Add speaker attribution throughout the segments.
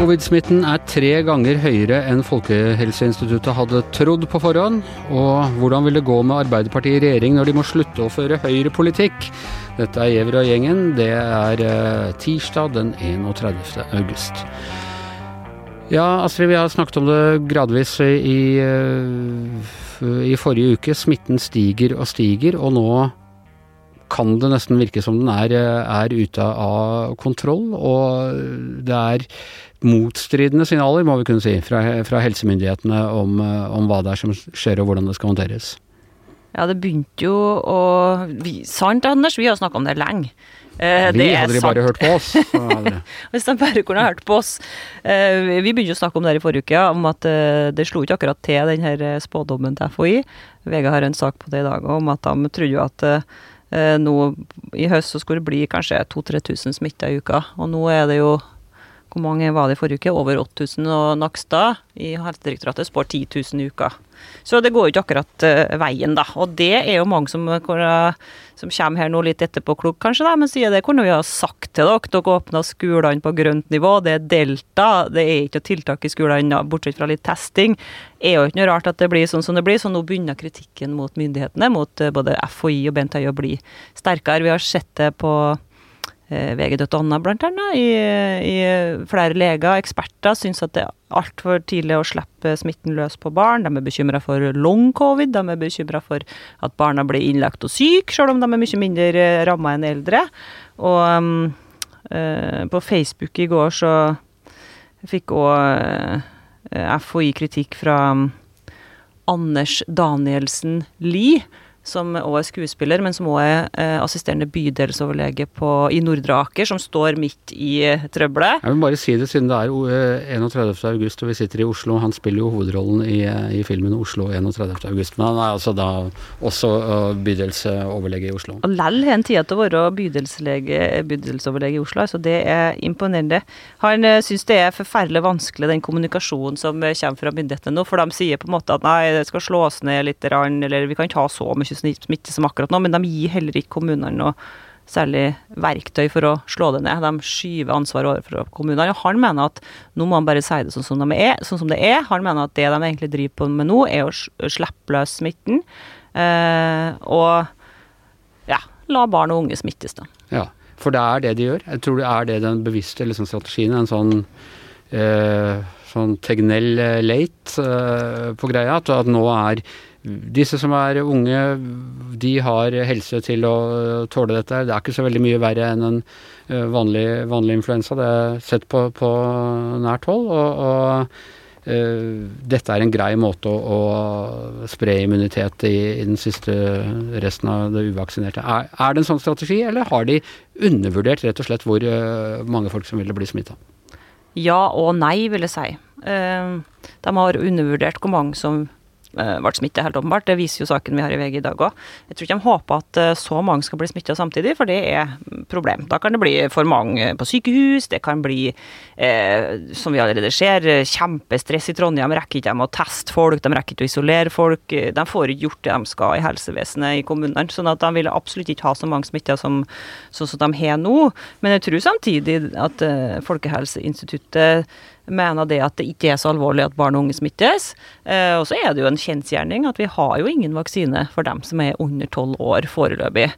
Speaker 1: Covid-smitten er tre ganger høyere enn Folkehelseinstituttet hadde trodd på forhånd. Og hvordan vil det gå med Arbeiderpartiet i regjering når de må slutte å føre høyrepolitikk? Dette er Giæver og gjengen. Det er eh, tirsdag den 31. august. Ja, Astrid, vi har snakket om det gradvis i, eh, i forrige uke. Smitten stiger og stiger, og nå kan det nesten virke som den er, er ute av kontroll. Og det er motstridende signaler, må vi kunne si, fra, fra helsemyndighetene om, om, hva det er som skjer og hvordan det skal håndteres.
Speaker 2: Ja, det begynte jo å vi, Sant, Anders, vi har snakka om det lenge.
Speaker 1: Eh, vi hadde de bare hørt på oss.
Speaker 2: Hvis de bare kunne hørt på oss. Eh, vi begynte å snakke om det her i forrige uke, om at eh, det slo ikke akkurat til den her eh, spådommen til FHI. VG har en sak på det i dag om at de trodde jo at eh, nå i høst så skulle det bli kanskje 2000-3000 smitta i uka, og nå er det jo hvor mange var det i forrige uke? Over 8000. Og Nakstad i Helsedirektoratet spår 10 000 i uka. Så det går jo ikke akkurat uh, veien, da. Og det er jo mange som, uh, som kommer her nå litt etterpå klok, kanskje, da, men sier det kunne vi ha sagt til dere. Dere åpna skolene på grønt nivå, det er delta. Det er ikke noe tiltak i skolene, bortsett fra litt testing. Er jo ikke noe rart at det blir sånn som det blir, så nå begynner kritikken mot myndighetene, mot uh, både FHI og Bent Høie, å bli sterkere. Vi har sett det på Eh, VG.Anna blant annet, i, i, flere leger, eksperter, syns at det er altfor tidlig å slippe smitten løs på barn. De er bekymra for long covid, de er bekymra for at barna blir innlagt og syke, selv om de er mye mindre eh, ramma enn eldre. Og um, uh, på Facebook i går så fikk òg uh, FHI kritikk fra um, Anders Danielsen Lie som òg er skuespiller, men som òg er eh, assisterende bydelsoverlege på, i Nordre Aker, som står midt i eh, trøbbelet.
Speaker 1: Jeg vil bare si det siden det er 31. Eh, august og vi sitter i Oslo. Han spiller jo hovedrollen i, i filmen 'Oslo 31. august', men han er altså da også uh, bydelsoverlege i Oslo.
Speaker 2: Og Lell har en tid til å være bydelsoverlege i Oslo, så det er imponerende. Han uh, syns det er forferdelig vanskelig, den kommunikasjonen som kommer fra myndighetene nå, for de sier på en måte at nei, det skal slås ned litt, eller vi kan ikke ha så mye smitte som akkurat nå, men de gir heller ikke kommunene noe særlig verktøy for å slå det ned. De skyver ansvaret overfor kommunene. Og han mener at nå må han bare si det sånn som, de er, sånn som det er. Han mener at det de egentlig driver på med nå, er å slippe løs smitten. Eh, og ja, la barn og unge smittes, da.
Speaker 1: Ja, for det er det de gjør. Jeg tror det er det den bevisste liksom, strategien. En sånn eh, sånn Tegnell late eh, på greia. At, at nå er disse som er unge, de har helse til å tåle dette. Det er ikke så veldig mye verre enn en eh, vanlig, vanlig influensa. Det er sett på, på nært hold. og, og Uh, dette er en grei måte å, å spre immunitet i, i, den siste resten av det uvaksinerte. Er, er, det en sånn strategi, eller har de undervurdert rett og slett hvor uh, mange folk som ville bli smitta?
Speaker 2: Ja og nei, vil jeg si. Uh, de har undervurdert hvor mange som ble smitta, helt åpenbart. Det viser jo saken vi har i VG i dag òg. Jeg tror ikke de håper at eh, så mange skal bli smitta samtidig, for det er problem. Da kan det bli for mange på sykehus, det kan bli, eh, som vi allerede ser, kjempestress i Trondheim. Rekker ikke de å teste folk, de rekker ikke å isolere folk. De får ikke gjort det de skal i helsevesenet i kommunene. sånn at de vil absolutt ikke ha så mange smitta som, sånn som de har nå. Men jeg tror samtidig at eh, Folkehelseinstituttet mener det at det ikke er så alvorlig at barn og unge smittes. Eh, og så er det jo en kjensgjerning at vi har jo ingen vaksine for dem som er under tolv år foreløpig.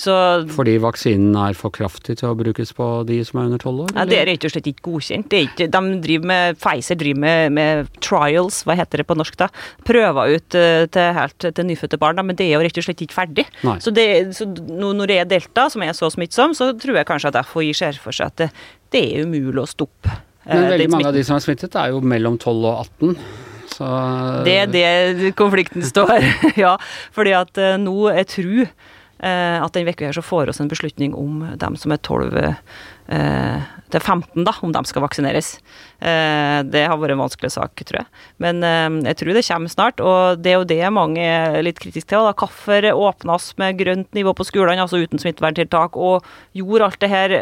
Speaker 2: Så,
Speaker 1: Fordi vaksinen er for kraftig til å brukes på de som er under tolv år?
Speaker 2: Ja, det er rett og slett ikke godkjent. Ikke, de driver med, Pfizer driver med, med, trials, hva heter det på norsk da? Prøver ut uh, til helt til nyfødte barn, da, men det er jo rett og slett ikke ferdig. Så, det, så, når det er delta som er så smittsom, så tror jeg kanskje at FHI ser for seg at det, det er umulig å stoppe
Speaker 1: men eh, veldig mange av de som er smittet, er jo mellom 12 og 18. Så
Speaker 2: Det er det konflikten står, ja. Fordi at uh, nå er tru uh, at den uka her så får oss en beslutning om dem som er 12 uh, eh, til 15, da, om de skal vaksineres. Eh, det har vært en vanskelig sak, tror jeg. Men eh, jeg tror det kommer snart, og det er jo det mange er litt kritiske til. da. Hvorfor åpnes med grønt nivå på skolene, altså uten smitteverntiltak, og gjorde alt det her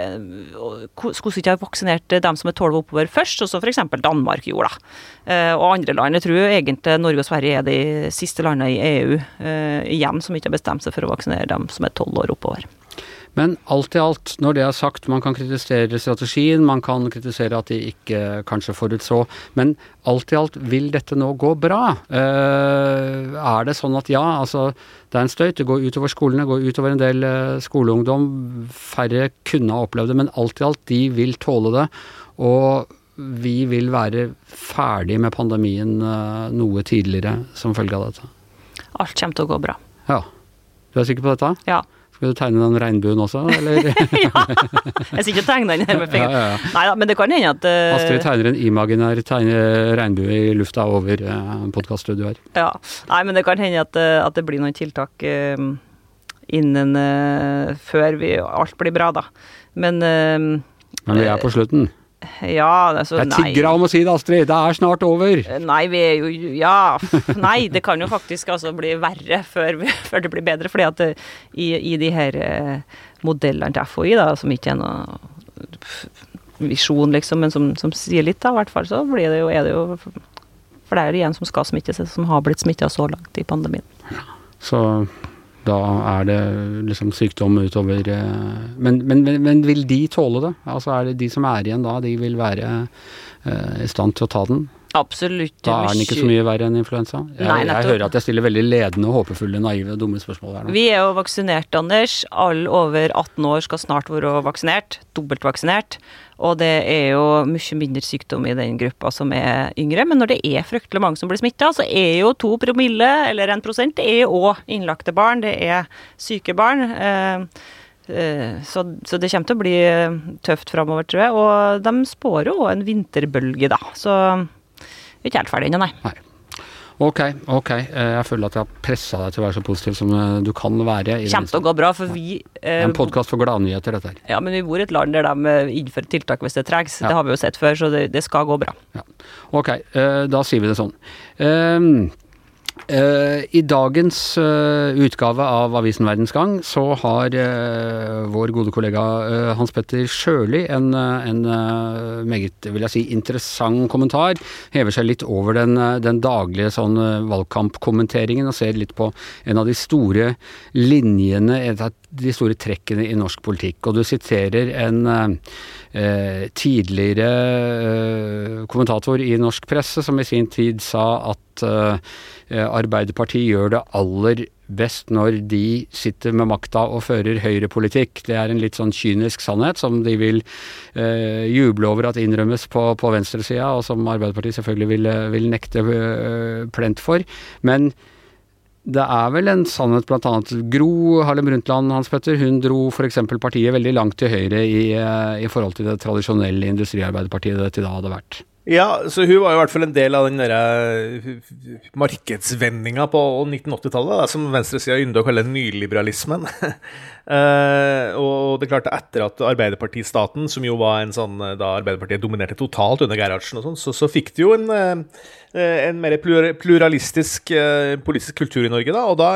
Speaker 2: Skulle ikke ha vaksinert dem som er 12 oppover først, og så f.eks. Danmark gjorde, da. Og andre land. Jeg tror egentlig Norge og Sverige er de siste landene i EU igjen som ikke har bestemt seg for å vaksinere dem som er 12 år oppover.
Speaker 1: Men alt i alt, når det er sagt, man kan kritisere strategien, man kan kritisere at de ikke kanskje forutså, men alt i alt, vil dette nå gå bra? Uh, er det sånn at ja, altså det er en støyt, det går utover skolene, går utover en del uh, skoleungdom, færre kunne ha opplevd det, men alt i alt, de vil tåle det. Og vi vil være ferdig med pandemien uh, noe tidligere som følge av dette.
Speaker 2: Alt kommer til å gå bra.
Speaker 1: Ja. Du er sikker på dette?
Speaker 2: Ja.
Speaker 1: Skal du tegne den regnbuen også, eller?
Speaker 2: ja, jeg sitter og tegner den her med fingeren. Ja, ja, ja. Nei da, men det kan hende at uh...
Speaker 1: Astrid tegner en imaginær regnbue i lufta over uh, podkaststudioet her.
Speaker 2: Ja. Nei, men det kan hende at, at det blir noen tiltak uh, innen uh, Før vi, alt blir bra, da. Men
Speaker 1: Men vi er på slutten?
Speaker 2: Ja, altså,
Speaker 1: Jeg tigger om å si det, Astrid. Det er snart over.
Speaker 2: Nei, vi er jo Ja. Nei, det kan jo faktisk altså bli verre før, før det blir bedre. fordi at det, i, i, de her eh, modellene til FHI, da, som ikke er noe visjon, liksom, men som, som sier litt, da, i hvert fall, så blir det jo, er det jo For det er jo igjen som skal smitte seg, som har blitt smitta så langt i pandemien.
Speaker 1: Så da er det liksom sykdom utover eh, men, men, men, vil de tåle det? Altså er det de som er igjen da, de vil være uh, i stand til å ta den?
Speaker 2: Absolutt.
Speaker 1: Da er den ikke så mye verre enn influensa? Jeg, Nei, jeg hører at jeg stiller veldig ledende, håpefulle, naive, og dumme spørsmål her nå.
Speaker 2: Vi er jo vaksinert, Anders. Alle over 18 år skal snart være vaksinert. Dobbeltvaksinert. Og det er jo mye mindre sykdom i den gruppa som er yngre. Men når det er fryktelig mange som blir smitta, så er jo to promille, eller en prosent, det er òg innlagte barn. Det er syke barn. Eh, eh, så, så, det kommer til å bli tøft framover, tror jeg. Og de spår jo en vinterbølge, da. Så vi er ikke helt ferdig ennå, nei.
Speaker 1: nei. Ok, ok. Eh, jeg føler at jeg har pressa deg til å være så positiv som eh, du kan være.
Speaker 2: Kommer til å gå bra, for vi
Speaker 1: eh, En podkast for gladnyheter, dette her.
Speaker 2: Ja, men vi bor i et land der de eh, innfører tiltak hvis det trengs. Ja. Det har vi jo sett før, så det, det skal gå bra.
Speaker 1: Ja. Ok, eh, da sier vi det sånn. Uh, I dagens uh, utgave av Avisen Verdens Gang så har uh, vår gode kollega Hans Petter Sjøli en, en meget vil jeg si, interessant kommentar. Hever seg litt over den, den daglige sånn valgkampkommenteringen og ser litt på en av de store linjene, et de store trekkene i norsk politikk. Og du siterer en tidligere kommentator i norsk presse som i sin tid sa at Eh, Arbeiderpartiet gjør det aller best når de sitter med makta og fører høyrepolitikk. Det er en litt sånn kynisk sannhet som de vil eh, juble over at innrømmes på, på venstresida, og som Arbeiderpartiet selvfølgelig vil, vil nekte øh, plent for. Men det er vel en sannhet bl.a. Gro Harlem Brundtland Hans Petter, hun dro f.eks. partiet veldig langt til høyre i, eh, i forhold til det tradisjonelle industriarbeiderpartiet det til da hadde vært.
Speaker 3: Ja, så hun var i hvert fall en del av den derre eh, markedsvendinga på 1980-tallet, som venstresida ynder å kalle nyliberalismen. uh, og det er klart, etter at Arbeiderpartistaten, som jo var en sånn da Arbeiderpartiet dominerte totalt under Gerhardsen og sånn, så, så, fikk det jo en en mer pluralistisk uh, politisk kultur i Norge, da. Og da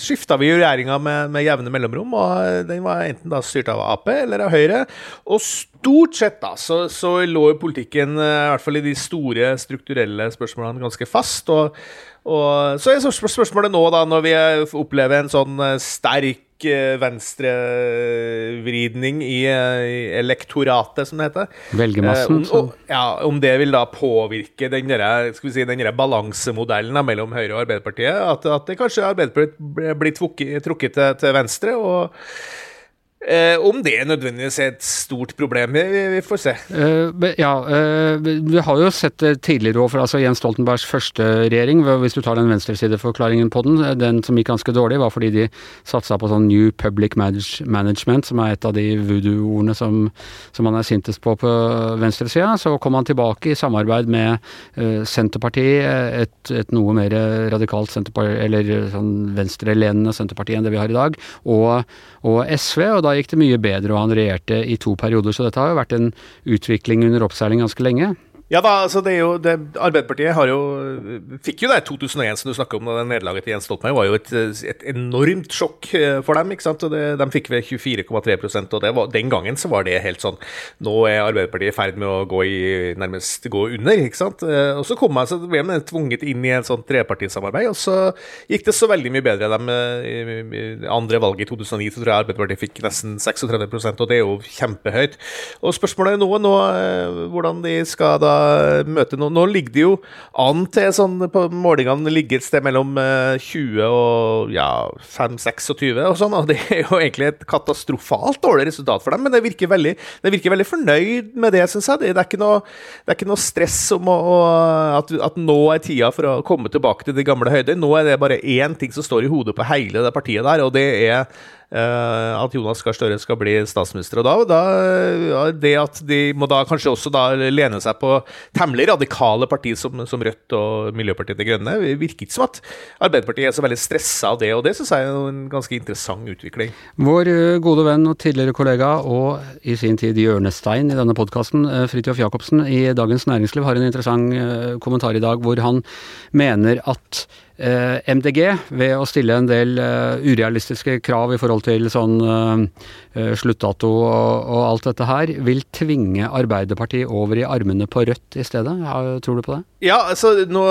Speaker 3: skifta vi regjeringa med, med jevne mellomrom, og den var enten da styrt av Ap eller av Høyre. Og stort sett da, så, så lå politikken, i hvert fall i de store strukturelle spørsmålene, ganske fast. og, og så er spørsmålet nå, da, når vi opplever en sånn eh, sterk eh, venstrevridning i, eh, i elektoratet, som det heter.
Speaker 1: Velgermassen.
Speaker 3: Eh, om, ja, om det vil da påvirke den derre si, den balansemodellen mellom Høyre og Arbeiderpartiet. At, at det kanskje Arbeiderpartiet blir trukket til, til venstre. og Eh, om det nødvendigvis er et stort problem, vi, vi får se.
Speaker 1: Eh, ja, eh, vi har jo sett det tidligere òg, altså Jens Stoltenbergs første regjering, hvis du tar den venstresideforklaringen på den, den som gikk ganske dårlig, var fordi de satsa på sånn New Public Management, som er et av de voodoo-ordene som, som, man er sintest på på venstresida. Så kom han tilbake i samarbeid med uh, Senterpartiet, et, et, noe mer radikalt Senterparti, eller sånn venstrelenende Senterparti enn det vi har i dag, og, og SV. og da da gikk det mye bedre, og han regjerte i to perioder. Så dette har jo vært en utvikling under oppseiling ganske lenge.
Speaker 3: Ja da, altså det er jo det, Arbeiderpartiet har jo, fikk jo det i 2001 som du snakker om. da Nederlaget til Jens Stoltenberg var jo et, et, enormt sjokk eh, for dem. ikke sant? Og det, De fikk ved 24,3% og det var, den gangen så var det helt sånn Nå er Arbeiderpartiet i ferd med å gå i, nærmest gå under. ikke sant? Eh, og så kom man, så ble man tvunget inn i en sånn trepartisamarbeid, og så gikk det så veldig mye bedre. De, eh, andre valget i 2009 så tror jeg Arbeiderpartiet fikk nesten 36% og det er jo kjempehøyt. Og spørsmålet er nå, nå hvordan de skal da møte noen Nå ligger det jo an til sånn på målingene ligger et sted mellom 20 eh, og ja, 5-26 og sånn. Og det er jo egentlig et katastrofalt dårlig resultat for dem, men det virker veldig, det virker veldig fornøyd med det, syns jeg. Det, er noe, det er ikke noe stress om å, at, at, nå er tida for å komme tilbake til de gamle høyder. Nå er det bare én ting som står i hodet på hele det partiet der, og det er at Jonas Gahr Støre skal bli statsminister. Og da, da, det at de må da kanskje også da lene seg på temmelig radikale partier som, som, Rødt og Miljøpartiet De Grønne, virker ikke som at Arbeiderpartiet er så veldig stressa av det. Og det syns jeg er en ganske interessant utvikling.
Speaker 1: Vår eh, gode venn og tidligere kollega og i sin tid hjørnestein i denne podkasten, eh, Fridtjof Jacobsen i Dagens Næringsliv, har en interessant kommentar i dag hvor han mener at Eh, MDG ved å stille en del eh, urealistiske krav i forhold til sånn eh, sluttdato og, og, alt dette her, vil tvinge Arbeiderpartiet over i armene på Rødt i stedet. tror du på det?
Speaker 3: Ja, altså nå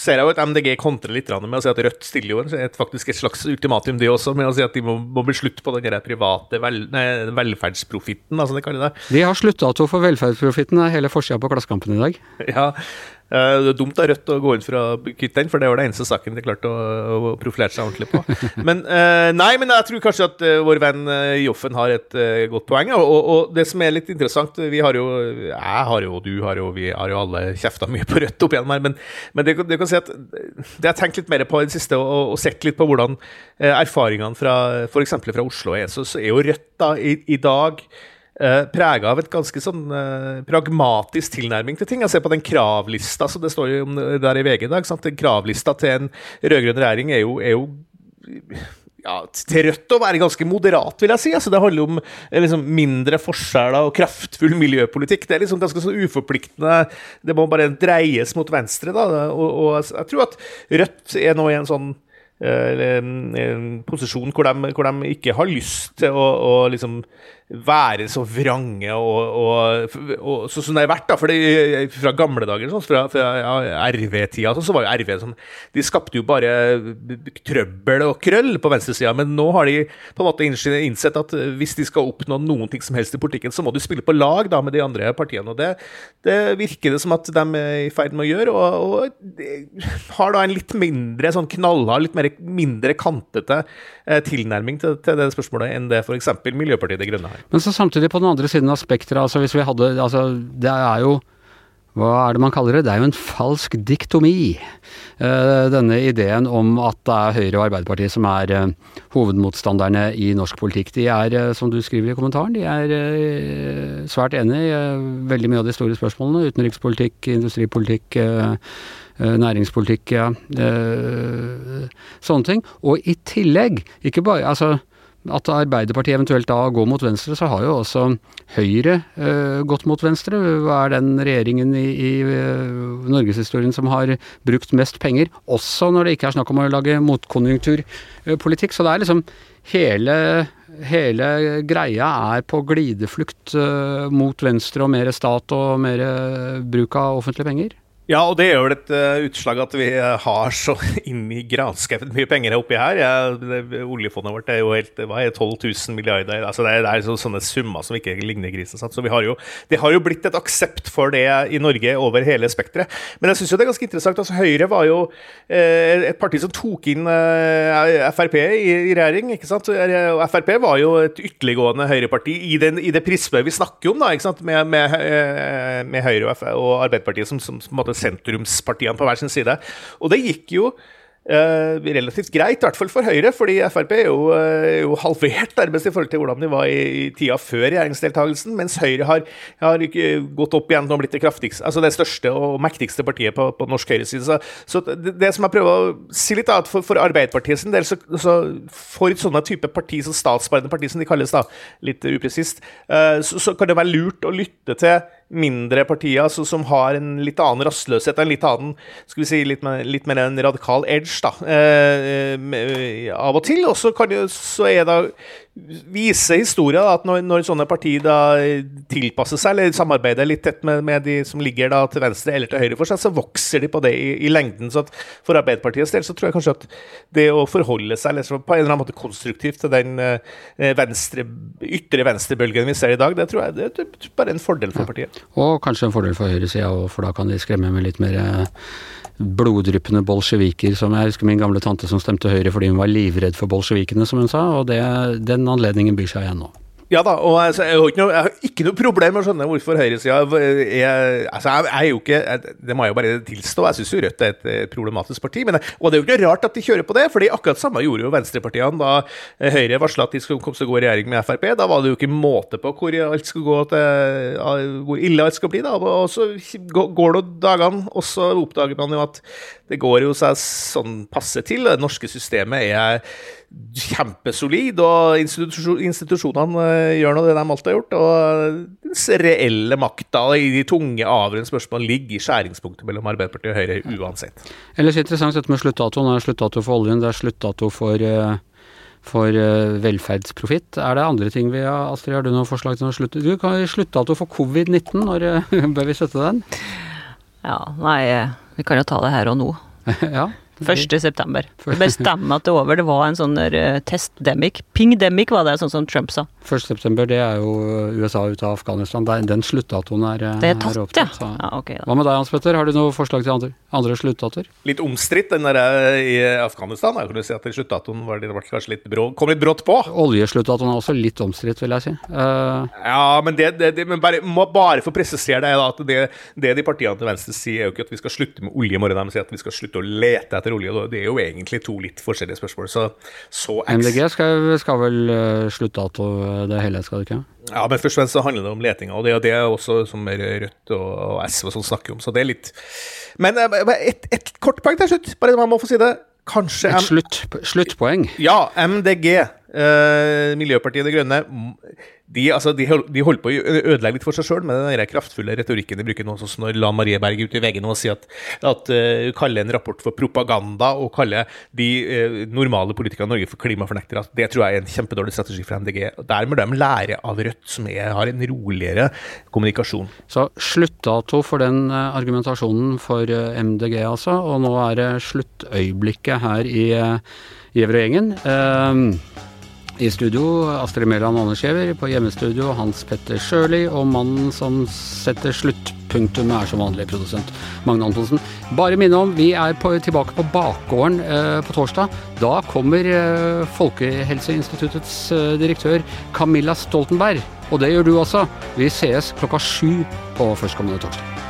Speaker 3: ser jeg jo at MDG kontrer litt med å si at Rødt stiller jo et, faktisk et slags ultimatum, de også, med å si at de må, må bli slutt på den private vel, nei, velferdsprofitten, altså det kaller det.
Speaker 1: De har sluttdato for velferdsprofitten, er hele forsida på Klassekampen i dag.
Speaker 3: Ja, Eh, det er dumt av Rødt å gå inn for å kutte den, for det var det eneste saken de klarte å, å profilere seg ordentlig på. Men uh, nei, men jeg tror kanskje at uh, vår venn Joffen har et godt poeng. Og, og, og, det som er litt interessant Vi har jo Jeg har jo, du har jo, vi har jo alle kjefta mye på Rødt opp igjennom her, men, men det, det, kan si at det jeg har tenkt litt mer på i det siste, og, og sett litt på hvordan erfaringene fra f.eks. fra Oslo er, så, så er jo Rødt da i, i dag Uh, eh, Prega av et ganske sånn uh, pragmatisk tilnærming til ting. Jeg ser på den kravlista som det står jo der i VG i dag. Sant? Den kravlista til en rød-grønn regjering er jo, er jo ja, til Rødt å være ganske moderat, vil jeg si. Altså, det handler om eh, liksom, mindre forskjeller og kraftfull miljøpolitikk. Det er liksom ganske sånn uforpliktende. Det må bare dreies mot venstre. Da. Og, og jeg tror at Rødt er nå i en sånn en, en posisjon hvor de, hvor de, ikke har lyst til å, å liksom være så vrange og, og, og sånn som det har vært. da, for Fra gamle dager, sånn, fra, fra ja, RV-tida, sånn, så var jo RV sånn De skapte jo bare trøbbel og krøll på venstresida, men nå har de på en måte innsett at hvis de skal oppnå noen ting som helst i politikken, så må de spille på lag da med de andre partiene. og Det, det virker det som at de er i ferd med å gjøre, og, og har da en litt mindre sånn knallhard, litt mer, mindre kantete eh, tilnærming til, til, det spørsmålet enn det f.eks. Miljøpartiet De Grønne har.
Speaker 1: Men så samtidig, på den andre siden av spekteret, altså hvis vi hadde Altså, det er jo hva er det man kaller det? Det er jo en falsk diktomi. Uh, denne ideen om at det er Høyre og Arbeiderpartiet som er uh, hovedmotstanderne i norsk politikk. De er, uh, som du skriver i kommentaren, de er svært enig i veldig mye av de store spørsmålene. Utenrikspolitikk, industripolitikk, næringspolitikk, sånne ting. Og i tillegg, ikke bare altså at Arbeiderpartiet eventuelt da går mot venstre, så har jo også Høyre eh, gått mot venstre. Hva er den regjeringen i, i uh, norgeshistorien som har brukt mest penger, også når det ikke er snakk om å lage motkonjunkturpolitikk. Så det er liksom hele, hele greia er på glideflukt uh, mot venstre og mer stat og mer bruk av offentlige penger.
Speaker 3: Ja, og det er jo et uh, utslag at vi uh, har så inn i granskauen mye penger oppi her. Ja, det, oljefondet vårt er jo helt hva er 12 000 milliarder. altså Det er, det er så, sånne summer som ikke ligner grisen. Så vi har jo, det har jo blitt et aksept for det i Norge over hele spekteret. Men jeg syns det er ganske interessant. altså Høyre var jo eh, et parti som tok inn Frp i, i, regjering. ikke sant? Og Frp var jo et ytterliggående høyreparti i, den, i det prismet vi snakker om, da, ikke sant? Med, med, med Høyre og, og Arbeiderpartiet som, som, som måtte sentrumspartiene på hver sin side. Og det gikk jo eh, relativt greit, i hvert fall for Høyre, fordi Frp er jo, eh, jo halvert nærmest i forhold til hvordan de var i, i tida før regjeringsdeltakelsen, mens Høyre har, har gått opp igjen og blitt det kraftigste, altså det største og mektigste partiet på, på norsk høyreside. Så, så det, det, som jeg prøver å si litt, er at for, for Arbeiderpartiet sin del, så, så for sånne type parti som statsbærende parti, som de kalles, da, litt upresist, eh, så, så kan det være lurt å lytte til mindre partier altså, som har en litt annen rastløshet, en litt annen skal vi si, litt mer, litt mer en radikal edge da, eh, eh, av og til. Og så, er det viser historia at når, når, sånne partier da tilpasser seg eller samarbeider litt tett med, med, de som ligger da til venstre eller til høyre for seg, så vokser de på det i, i lengden. så For Arbeiderpartiets del så tror jeg kanskje at det å forholde seg liksom, på en eller annen måte konstruktivt til den eh, venstre, ytre venstrebølgen vi ser i dag, det tror jeg det er bare en fordel for partiet.
Speaker 1: Ja. Og kanskje en fordel for høyresida, for da kan de skremme med litt mer eh, bloddryppende bolsjeviker, som jeg husker min gamle tante som stemte Høyre fordi hun var livredd for bolsjevikene, som hun sa, og det, den anledningen byr seg igjen nå.
Speaker 3: Ja da, og altså, jeg, har noe, jeg, har ikke noe, problem med å skjønne hvorfor høyresida er altså, jeg, er jo ikke Det må jeg jo bare tilstå, jeg syns jo Rødt er et problematisk parti. Men, og det er jo ikke rart at de kjører på det, fordi akkurat samme gjorde jo venstrepartiene da Høyre varsla at de skulle komme til å gå i regjering med Frp. Da var det jo ikke måte på hvor alt skulle gå til, hvor ille alt skal bli. da, Og så går det dagene, og så oppdager man jo at det går jo seg sånn passe til. Det norske systemet er kjempesolid, og institusjonene eh, gjør nå det de alltid har gjort. Og den reelle makta i de tunge, avgjørende spørsmålene ligger i skjæringspunktet mellom Arbeiderpartiet og Høyre uansett.
Speaker 1: Ellers interessant dette med sluttdatoen. Det er sluttdato for oljen, det er sluttdato for eh, for uh, velferdsprofitt. Er det andre ting vi har Astrid, har du noen forslag til å slutte? Du kan sluttdato for covid-19, når bør vi støtte den?
Speaker 2: Ja, nei, vi kan jo ta det her og nå.
Speaker 1: ja.
Speaker 2: 1. september. Bestemme at det er over. Det var en sånn uh, testdemic. Pingdemic var det, sånn som Trump sa.
Speaker 1: 1. september, det er jo USA ut av Afghanistan. Den sluttdatoen er,
Speaker 2: eh, det er tatt, er opptatt. Ja. ja okay,
Speaker 1: Hva med deg Hans Petter, har du noe forslag til andre, andre sluttdatoer?
Speaker 3: Litt omstridt den der eh, i Afghanistan. Jeg kunne si at sluttdatoen var, det var kanskje litt brå, kom litt brått på.
Speaker 1: Oljesluttdatoen er også litt omstridt, vil jeg si.
Speaker 3: Uh, ja, men det, det, det men bare, må bare få presisere det, da, at det, det de partiene til venstre sier, er jo ikke at vi skal slutte med olje i morgen. De sier at vi skal slutte å lete etter olje. og Det er jo egentlig to litt forskjellige spørsmål. Så, så
Speaker 1: MDG skal, skal vel slutte sluttdato det hele, skal det ikke?
Speaker 3: Ja, men først og fremst så handler det om letinga, og det er det også som Rødt og, og SV og sånn snakker om. Så det er litt Men uh, et, et, kort poeng til slutt, bare man må få si det. Kanskje
Speaker 1: Et slutt, sluttpoeng?
Speaker 3: Ja, MDG, eh, Miljøpartiet De Grønne de, altså, de, de, holder på å ødelegge litt for seg sjøl med den kraftfulle retorikken de bruker nå. Sånn når La Marie Berg ute i VG nå sier at, at uh, kaller en rapport for propaganda og kaller de uh, normale politikerne i Norge for klimafornektere. Det tror jeg er en kjempedårlig strategi for MDG. Der må de lære av Rødt, som er, har en roligere kommunikasjon.
Speaker 1: Så sluttdato for den argumentasjonen for MDG, altså. Og nå er det sluttøyeblikket her i, i Evrøy-gjengen. Uh, i studio Astrid Mæland Anderskjever, på hjemmestudio Hans Petter Sjøli, og mannen som setter sluttpunktum er som vanlig produsent Magne Antonsen. Bare minne om, vi er på, tilbake på bakgården eh, på torsdag. Da kommer eh, Folkehelseinstituttets eh, direktør Camilla Stoltenberg. Og det gjør du også. Vi sees klokka sju på førstkommende torsdag.